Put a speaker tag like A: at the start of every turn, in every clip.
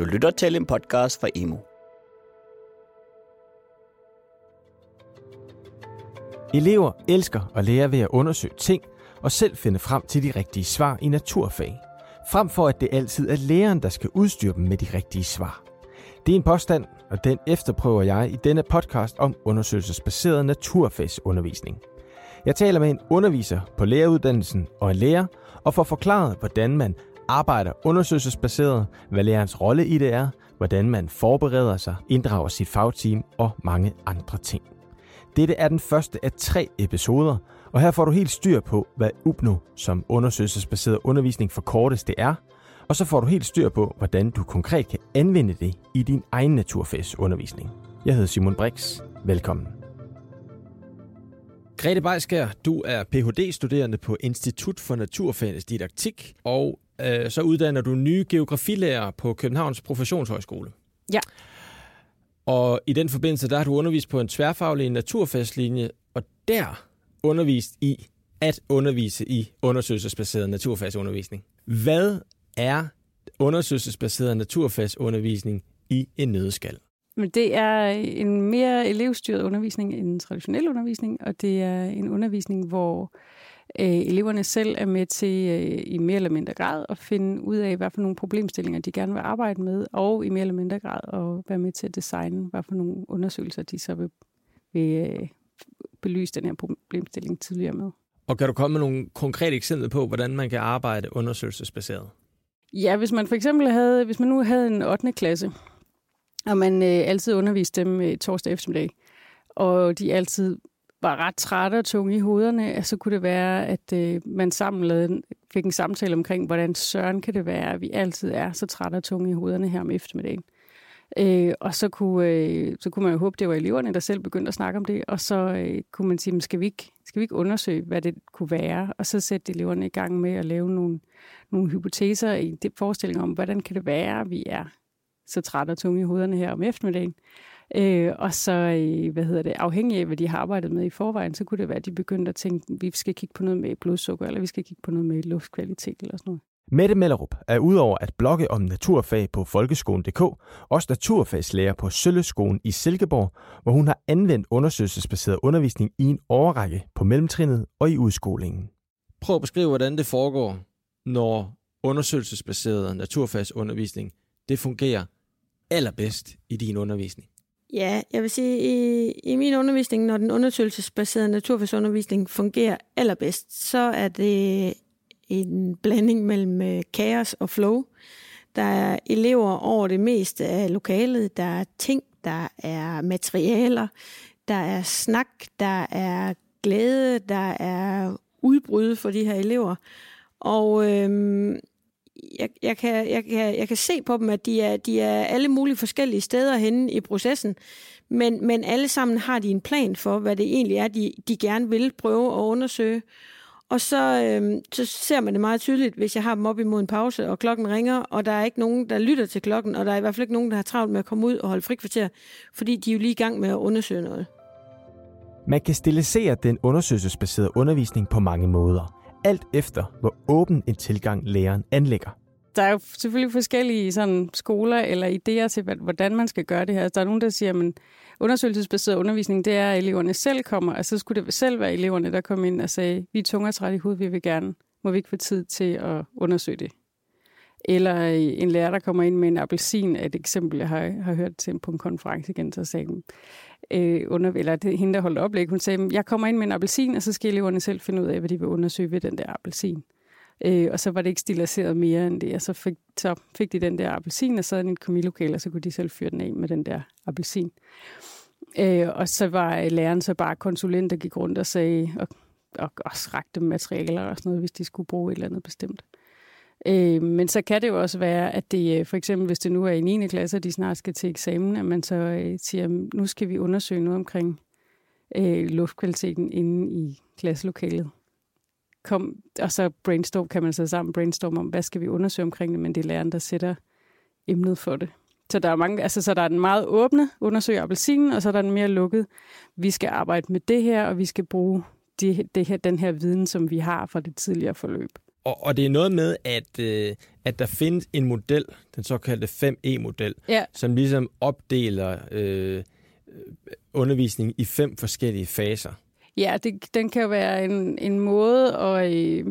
A: Du lytter til en podcast fra Emo.
B: Elever elsker at lære ved at undersøge ting og selv finde frem til de rigtige svar i naturfag. Frem for at det altid er læreren, der skal udstyre dem med de rigtige svar. Det er en påstand, og den efterprøver jeg i denne podcast om undersøgelsesbaseret naturfagsundervisning. Jeg taler med en underviser på læreruddannelsen og en lærer, og får forklaret, hvordan man arbejder undersøgelsesbaseret, hvad lærerens rolle i det er, hvordan man forbereder sig, inddrager sit fagteam og mange andre ting. Dette er den første af tre episoder, og her får du helt styr på, hvad UPNO som undersøgelsesbaseret undervisning forkortes det er, og så får du helt styr på, hvordan du konkret kan anvende det i din egen naturfagsundervisning. Jeg hedder Simon Brix. Velkommen. Grete Beiskær, du er Ph.D.-studerende på Institut for Naturfagenes Didaktik, og øh, så uddanner du nye geografilærer på Københavns Professionshøjskole.
C: Ja.
B: Og i den forbindelse, der har du undervist på en tværfaglig naturfagslinje, og der undervist i at undervise i undersøgelsesbaseret naturfagsundervisning. Hvad er undersøgelsesbaseret naturfagsundervisning i en nødskal?
C: Men det er en mere elevstyret undervisning end en traditionel undervisning, og det er en undervisning, hvor øh, eleverne selv er med til øh, i mere eller mindre grad at finde ud af, hvad for nogle problemstillinger de gerne vil arbejde med, og i mere eller mindre grad at være med til at designe, hvad for nogle undersøgelser de så vil, vil øh, belyse den her problemstilling tidligere med.
B: Og kan du komme med nogle konkrete eksempler på, hvordan man kan arbejde undersøgelsesbaseret?
C: Ja, hvis man for eksempel havde, hvis man nu havde en 8. klasse, og man øh, altid underviste dem øh, torsdag eftermiddag, og de altid var ret trætte og tunge i hovederne, så kunne det være, at øh, man sammen lavede, fik en samtale omkring, hvordan søren kan det være, at vi altid er så trætte og tunge i hovederne her om eftermiddagen. Øh, og så kunne, øh, så kunne man jo håbe, det var eleverne, der selv begyndte at snakke om det, og så øh, kunne man sige, skal vi, ikke, skal vi ikke undersøge, hvad det kunne være, og så sætte eleverne i gang med at lave nogle, nogle hypoteser i det forestilling om, hvordan kan det være, at vi er så trætte og tunge i hovederne her om eftermiddagen. Øh, og så, øh, hvad hedder det, afhængig af, hvad de har arbejdet med i forvejen, så kunne det være, at de begyndte at tænke, vi skal kigge på noget med blodsukker, eller vi skal kigge på noget med luftkvalitet, eller sådan noget.
B: Mette Mellerup er udover at blogge om naturfag på folkeskolen.dk, også naturfagslærer på Sølleskolen i Silkeborg, hvor hun har anvendt undersøgelsesbaseret undervisning i en overrække på mellemtrinnet og i udskolingen. Prøv at beskrive, hvordan det foregår, når undersøgelsesbaseret naturfagsundervisning det fungerer allerbedst i din undervisning.
D: Ja, jeg vil sige, i, i min undervisning, når den undersøgelsesbaserede naturfagsundervisning fungerer allerbedst, så er det en blanding mellem øh, kaos og flow. Der er elever over det meste af lokalet, der er ting, der er materialer, der er snak, der er glæde, der er udbrud for de her elever. Og øhm, jeg, jeg, kan, jeg, kan, jeg kan se på dem, at de er, de er alle mulige forskellige steder henne i processen, men, men alle sammen har de en plan for, hvad det egentlig er, de, de gerne vil prøve at undersøge. Og så, øh, så ser man det meget tydeligt, hvis jeg har dem op imod en pause, og klokken ringer, og der er ikke nogen, der lytter til klokken, og der er i hvert fald ikke nogen, der har travlt med at komme ud og holde frikvarter, fordi de er jo lige i gang med at undersøge noget.
B: Man kan stilisere den undersøgelsesbaserede undervisning på mange måder alt efter, hvor åben en tilgang læreren anlægger.
C: Der er jo selvfølgelig forskellige sådan, skoler eller idéer til, hvordan man skal gøre det her. Der er nogen, der siger, at undersøgelsesbaseret undervisning, det er, at eleverne selv kommer. og så skulle det selv være eleverne, der kom ind og sagde, vi er tungertræt i hovedet, vi vil gerne. Må vi ikke få tid til at undersøge det? Eller øh, en lærer, der kommer ind med en appelsin, er et eksempel, jeg har, har hørt til på en konference igen, så sagde øh, under, eller det, hende, der holdt oplæg, hun sagde, jeg kommer ind med en appelsin, og så skal eleverne selv finde ud af, hvad de vil undersøge ved den der appelsin. Øh, og så var det ikke stiliseret mere end det, og så fik, så fik de den der appelsin, og så i et komilokale, og så kunne de selv fyre den af med den der appelsin. Øh, og så var øh, læreren så bare konsulent, der gik rundt og sagde, og, og, og rakte materialer og sådan noget, hvis de skulle bruge et eller andet bestemt. Øh, Øh, men så kan det jo også være, at det øh, for eksempel, hvis det nu er i 9. klasse, og de snart skal til eksamen, at man så øh, siger, nu skal vi undersøge noget omkring øh, luftkvaliteten inde i klasselokalet. Kom, og så brainstorm, kan man så sammen brainstorm om, hvad skal vi undersøge omkring det, men det er læreren, der sætter emnet for det. Så der er mange, altså så der er den meget åbne, undersøge appelsinen, og så er der den mere lukket. Vi skal arbejde med det her, og vi skal bruge de, det her, den her viden, som vi har fra det tidligere forløb.
B: Og, og det er noget med, at, øh, at der findes en model, den såkaldte 5E-model,
C: Ja.
B: som ligesom opdeler øh, undervisning i fem forskellige faser.
C: Ja, det, den kan jo være en, en måde at... Øh,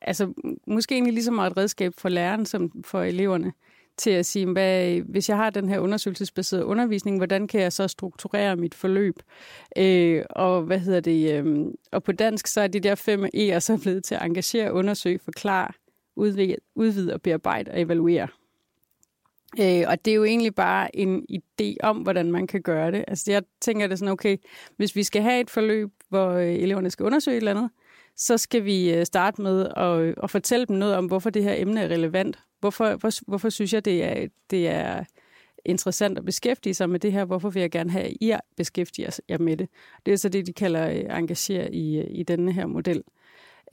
C: altså, måske egentlig lige så meget et redskab for læreren som for eleverne til at sige, hvad, hvis jeg har den her undersøgelsesbaserede undervisning, hvordan kan jeg så strukturere mit forløb? Øh, og hvad hedder det? Øh, og på dansk, så er de der fem E'er så blevet til at engagere, undersøge, forklare, udvide, udvide og bearbejde og evaluere. Øh, og det er jo egentlig bare en idé om, hvordan man kan gøre det. Altså jeg tænker det sådan, okay, hvis vi skal have et forløb, hvor øh, eleverne skal undersøge et eller andet, så skal vi øh, starte med at, øh, at fortælle dem noget om, hvorfor det her emne er relevant. Hvorfor, hvor, hvorfor synes jeg, det er, det er interessant at beskæftige sig med det her? Hvorfor vil jeg gerne have, at I beskæftiger jer med det? Det er så det, de kalder øh, engagere i, i denne her model.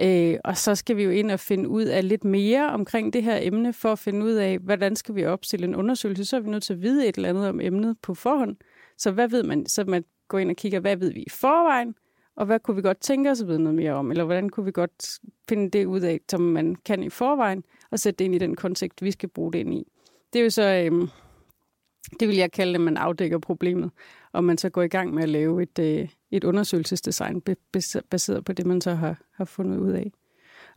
C: Øh, og så skal vi jo ind og finde ud af lidt mere omkring det her emne, for at finde ud af, hvordan skal vi opstille en undersøgelse. Så er vi nødt til at vide et eller andet om emnet på forhånd. Så hvad ved man? Så man går ind og kigger, hvad ved vi i forvejen, og hvad kunne vi godt tænke os at vide noget mere om? Eller hvordan kunne vi godt finde det ud af, som man kan i forvejen, og sætte det ind i den kontekst, vi skal bruge det ind i. Det er jo så, øhm, det vil jeg kalde, at man afdækker problemet, og man så går i gang med at lave et, øh, et undersøgelsesdesign baseret på det, man så har, har fundet ud af.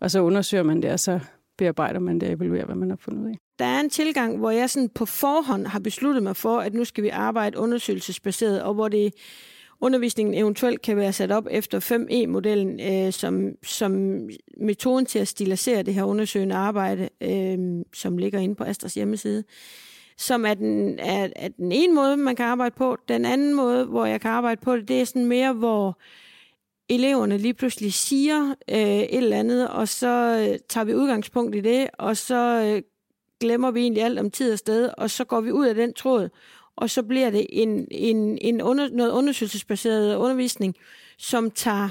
C: Og så undersøger man det, og så bearbejder man det og evaluerer, hvad man har fundet ud af.
D: Der er en tilgang, hvor jeg sådan på forhånd har besluttet mig for, at nu skal vi arbejde undersøgelsesbaseret, og hvor det undervisningen eventuelt kan være sat op efter 5E-modellen øh, som, som metoden til at stilisere det her undersøgende arbejde, øh, som ligger inde på Astras hjemmeside som er den, er, er den ene måde, man kan arbejde på. Den anden måde, hvor jeg kan arbejde på det, det er sådan mere, hvor eleverne lige pludselig siger øh, et eller andet, og så øh, tager vi udgangspunkt i det, og så øh, glemmer vi egentlig alt om tid og sted, og så går vi ud af den tråd, og så bliver det en, en, en under, noget undersøgelsesbaseret undervisning, som tager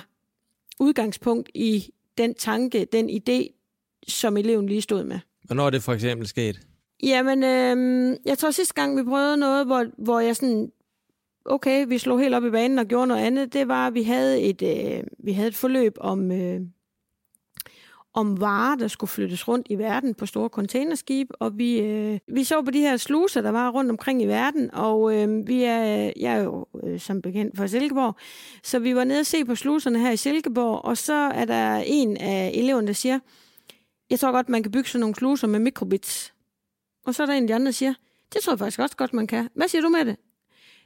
D: udgangspunkt i den tanke, den idé, som eleven lige stod med.
B: Hvornår er det for eksempel sket?
D: Jamen, øh, jeg tror sidste gang, vi prøvede noget, hvor, hvor jeg sådan, okay, vi slog helt op i banen og gjorde noget andet, det var, at vi havde et, øh, vi havde et forløb om, øh, om varer, der skulle flyttes rundt i verden på store containerskib, og vi, øh, vi så på de her sluser, der var rundt omkring i verden, og øh, vi er, jeg er jo øh, som bekendt fra Silkeborg, så vi var nede og se på sluserne her i Silkeborg, og så er der en af eleverne, der siger, jeg tror godt, man kan bygge sådan nogle sluser med mikrobits. Og så er der en af de andre, der siger, det tror jeg faktisk også godt, man kan. Hvad siger du med det?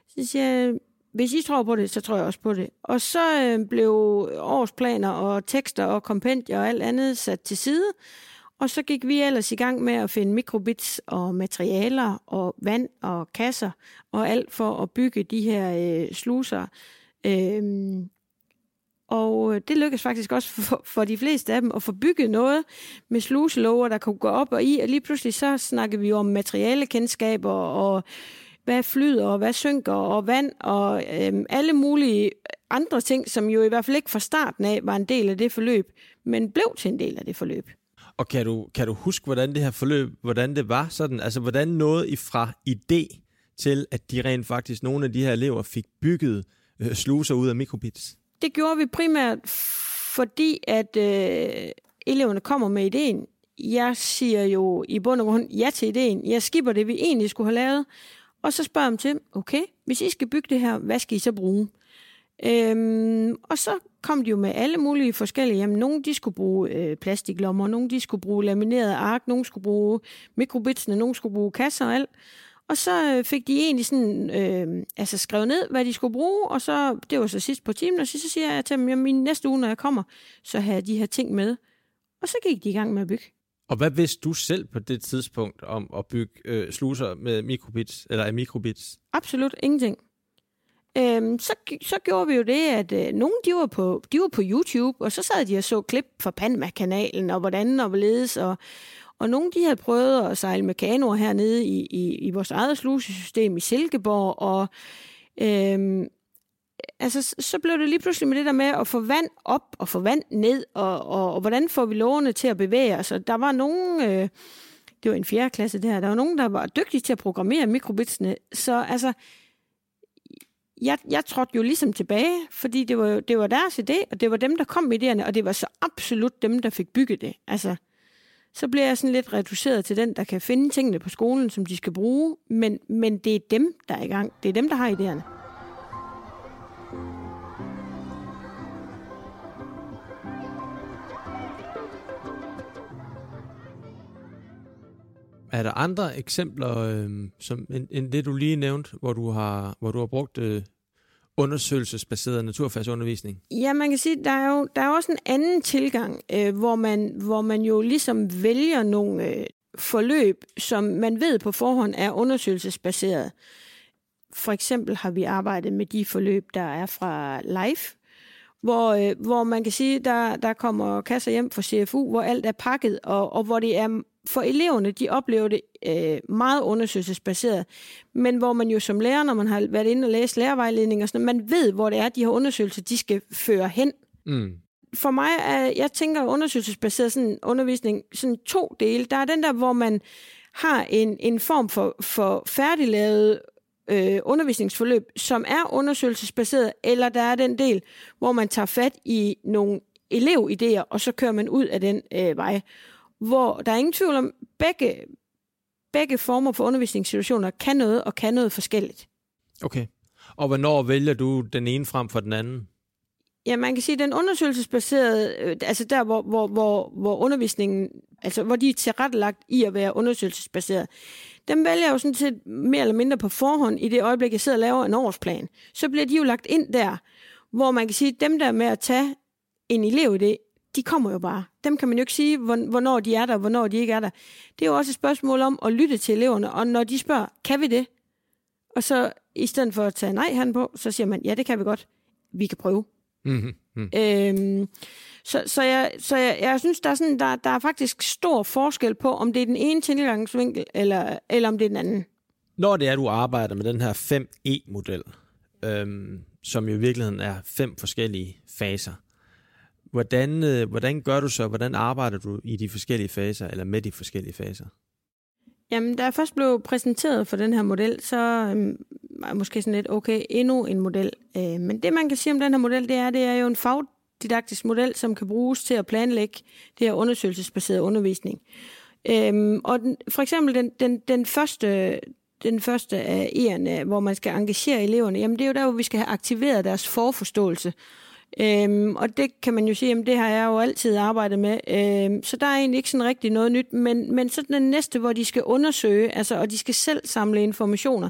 D: Så siger jeg, hvis I tror på det, så tror jeg også på det. Og så øh, blev årsplaner og tekster og kompendier og alt andet sat til side. Og så gik vi ellers i gang med at finde mikrobits og materialer og vand og kasser og alt for at bygge de her øh, sluser. Øhm, og øh, det lykkedes faktisk også for, for de fleste af dem at få bygget noget med sluselover, der kunne gå op og i. Og lige pludselig så snakkede vi om materialekendskaber og hvad flyder og hvad synker og vand og øhm, alle mulige andre ting, som jo i hvert fald ikke fra starten af var en del af det forløb, men blev til en del af det forløb.
B: Og kan du, kan du huske, hvordan det her forløb, hvordan det var sådan? Altså, hvordan nåede I fra idé til, at de rent faktisk, nogle af de her elever, fik bygget øh, sluser ud af mikrobits?
D: Det gjorde vi primært, fordi at øh, eleverne kommer med ideen. Jeg siger jo i bund og grund ja til ideen. Jeg skipper det, vi egentlig skulle have lavet. Og så spørger jeg dem til, okay, hvis I skal bygge det her, hvad skal I så bruge? Øhm, og så kom de jo med alle mulige forskellige. Jamen, nogle de skulle bruge øh, plastiklommer, nogle de skulle bruge lamineret ark, nogle skulle bruge mikrobitsene, nogle skulle bruge kasser og alt. Og så øh, fik de egentlig sådan, øh, altså skrevet ned, hvad de skulle bruge, og så, det var så sidst på timen, og så, så siger jeg til dem, jamen næste uge, når jeg kommer, så har jeg de her ting med. Og så gik de i gang med at bygge.
B: Og hvad vidste du selv på det tidspunkt om at bygge øh, sluser med mikrobits, eller af mikrobits?
D: Absolut ingenting. Øhm, så, så gjorde vi jo det, at øh, nogle de var, på, de var på YouTube, og så sad de og så klip fra Panama-kanalen, og hvordan og hvorledes, og, og nogle de havde prøvet at sejle med kanoer hernede i, i, i vores eget slusesystem i Silkeborg, og øhm, altså, så blev det lige pludselig med det der med at få vand op og få vand ned, og, og, og hvordan får vi lårene til at bevæge os. Og der var nogen, øh, det var en fjerde klasse der, der var nogen, der var dygtige til at programmere mikrobitsene. Så altså, jeg, jeg trådte jo ligesom tilbage, fordi det var, det var deres idé, og det var dem, der kom med idéerne, og det var så absolut dem, der fik bygget det. Altså, så bliver jeg sådan lidt reduceret til den, der kan finde tingene på skolen, som de skal bruge, men, men det er dem, der er i gang. Det er dem, der har idéerne.
B: Er der andre eksempler, øh, som end, end det du lige nævnte, hvor du har, hvor du har brugt øh, undersøgelsesbaseret naturfagsundervisning?
D: Ja, man kan sige, der er jo der er også en anden tilgang, øh, hvor, man, hvor man jo ligesom vælger nogle øh, forløb, som man ved på forhånd er undersøgelsesbaseret. For eksempel har vi arbejdet med de forløb, der er fra LIFE, hvor, øh, hvor man kan sige, der, der kommer kasser hjem fra CFU, hvor alt er pakket, og, og hvor det er for eleverne, de oplever det øh, meget undersøgelsesbaseret, men hvor man jo som lærer, når man har været inde og læst og sådan man ved, hvor det er, de her undersøgelser, de skal føre hen. Mm. For mig er, jeg tænker undersøgelsesbaseret sådan undervisning, sådan to dele. Der er den der, hvor man har en, en form for, for færdiglavet øh, undervisningsforløb, som er undersøgelsesbaseret, eller der er den del, hvor man tager fat i nogle elevidéer, og så kører man ud af den øh, vej hvor der er ingen tvivl om, begge, begge former for undervisningssituationer kan noget og kan noget forskelligt.
B: Okay. Og hvornår vælger du den ene frem for den anden?
D: Ja, man kan sige, at den undersøgelsesbaserede, øh, altså der, hvor, hvor, hvor, hvor undervisningen, altså hvor de er tilrettelagt i at være undersøgelsesbaseret, dem vælger jeg jo sådan set mere eller mindre på forhånd i det øjeblik, jeg sidder og laver en årsplan. Så bliver de jo lagt ind der, hvor man kan sige, at dem der med at tage en elevidé de kommer jo bare. Dem kan man jo ikke sige, hvornår de er der, hvornår de ikke er der. Det er jo også et spørgsmål om at lytte til eleverne, og når de spørger, kan vi det? Og så i stedet for at tage nej han på, så siger man, ja, det kan vi godt. Vi kan prøve. Mm-hmm. Mm. Øhm, så så, jeg, så jeg, jeg synes, der er, sådan, der, der er faktisk stor forskel på, om det er den ene tilgangsvinkel, eller, eller om det er den anden.
B: Når det er, du arbejder med den her 5E-model, øhm, som jo i virkeligheden er fem forskellige faser, Hvordan, øh, hvordan gør du så, hvordan arbejder du i de forskellige faser, eller med de forskellige faser?
D: Jamen, da jeg først blev præsenteret for den her model, så øhm, var jeg måske sådan lidt, okay, endnu en model. Øh, men det, man kan sige om den her model, det er, det er jo en fagdidaktisk model, som kan bruges til at planlægge det her undersøgelsesbaserede undervisning. Øhm, og den, for eksempel den, den, den første den første af E'erne, hvor man skal engagere eleverne, jamen det er jo der, hvor vi skal have aktiveret deres forforståelse. Øhm, og det kan man jo sige, at det har jeg jo altid arbejdet med. Øhm, så der er egentlig ikke sådan rigtig noget nyt. Men, men så den næste, hvor de skal undersøge, altså, og de skal selv samle informationer,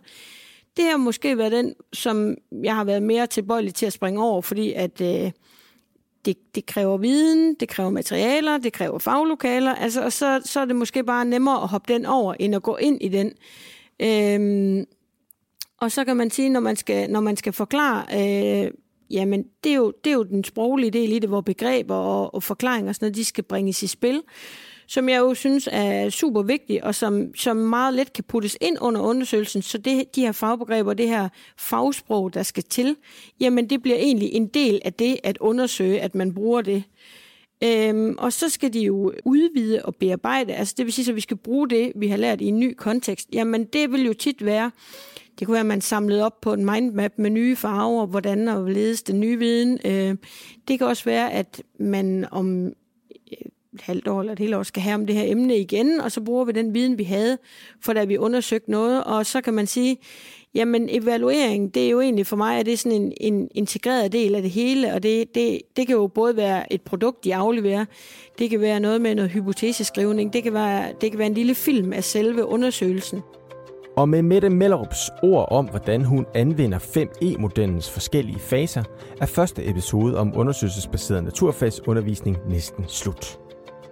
D: det har måske været den, som jeg har været mere tilbøjelig til at springe over, fordi at øh, det, det kræver viden, det kræver materialer, det kræver faglokaler, altså, og så, så er det måske bare nemmere at hoppe den over, end at gå ind i den. Øhm, og så kan man sige, når man skal, når man skal forklare øh, jamen det er, jo, det er jo den sproglige del i det, hvor begreber og, og forklaringer og sådan noget, de skal bringes i spil, som jeg jo synes er super vigtigt, og som, som meget let kan puttes ind under undersøgelsen, så det, de her fagbegreber, det her fagsprog, der skal til, jamen det bliver egentlig en del af det at undersøge, at man bruger det. Øhm, og så skal de jo udvide og bearbejde, altså det vil sige, at vi skal bruge det, vi har lært i en ny kontekst. Jamen det vil jo tit være, det kunne være, at man samlede op på en mindmap med nye farver, hvordan og ledes den nye viden. Øh, det kan også være, at man om øh, et halvt år eller et helt år skal have om det her emne igen, og så bruger vi den viden, vi havde, for da vi undersøgte noget, og så kan man sige, jamen evaluering, det er jo egentlig for mig, at det er sådan en, en integreret del af det hele, og det, det, det kan jo både være et produkt, de afleverer, det kan være noget med noget hypoteseskrivning, det kan være, det kan være en lille film af selve undersøgelsen.
B: Og med Mette Mellerups ord om, hvordan hun anvender 5E-modellens forskellige faser, er første episode om undersøgelsesbaseret naturfagsundervisning næsten slut.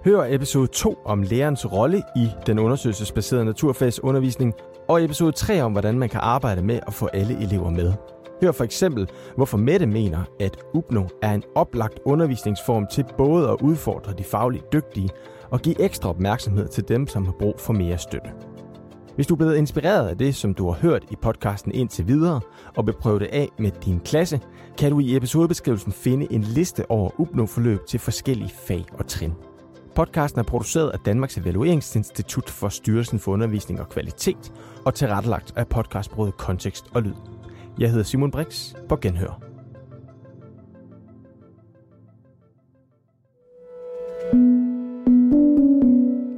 B: Hør episode 2 om lærerens rolle i den undersøgelsesbaserede naturfagsundervisning, og episode 3 om, hvordan man kan arbejde med at få alle elever med. Hør for eksempel, hvorfor Mette mener, at UPNO er en oplagt undervisningsform til både at udfordre de fagligt dygtige og give ekstra opmærksomhed til dem, som har brug for mere støtte. Hvis du er blevet inspireret af det, som du har hørt i podcasten indtil videre, og vil prøve det af med din klasse, kan du i episodebeskrivelsen finde en liste over UPNO-forløb til forskellige fag og trin. Podcasten er produceret af Danmarks Evalueringsinstitut for Styrelsen for Undervisning og Kvalitet og tilrettelagt af podcastbruget Kontekst og Lyd. Jeg hedder Simon Brix. På genhør.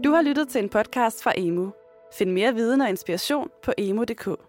E: Du har lyttet til en podcast fra Emu. Find mere viden og inspiration på emu.dk.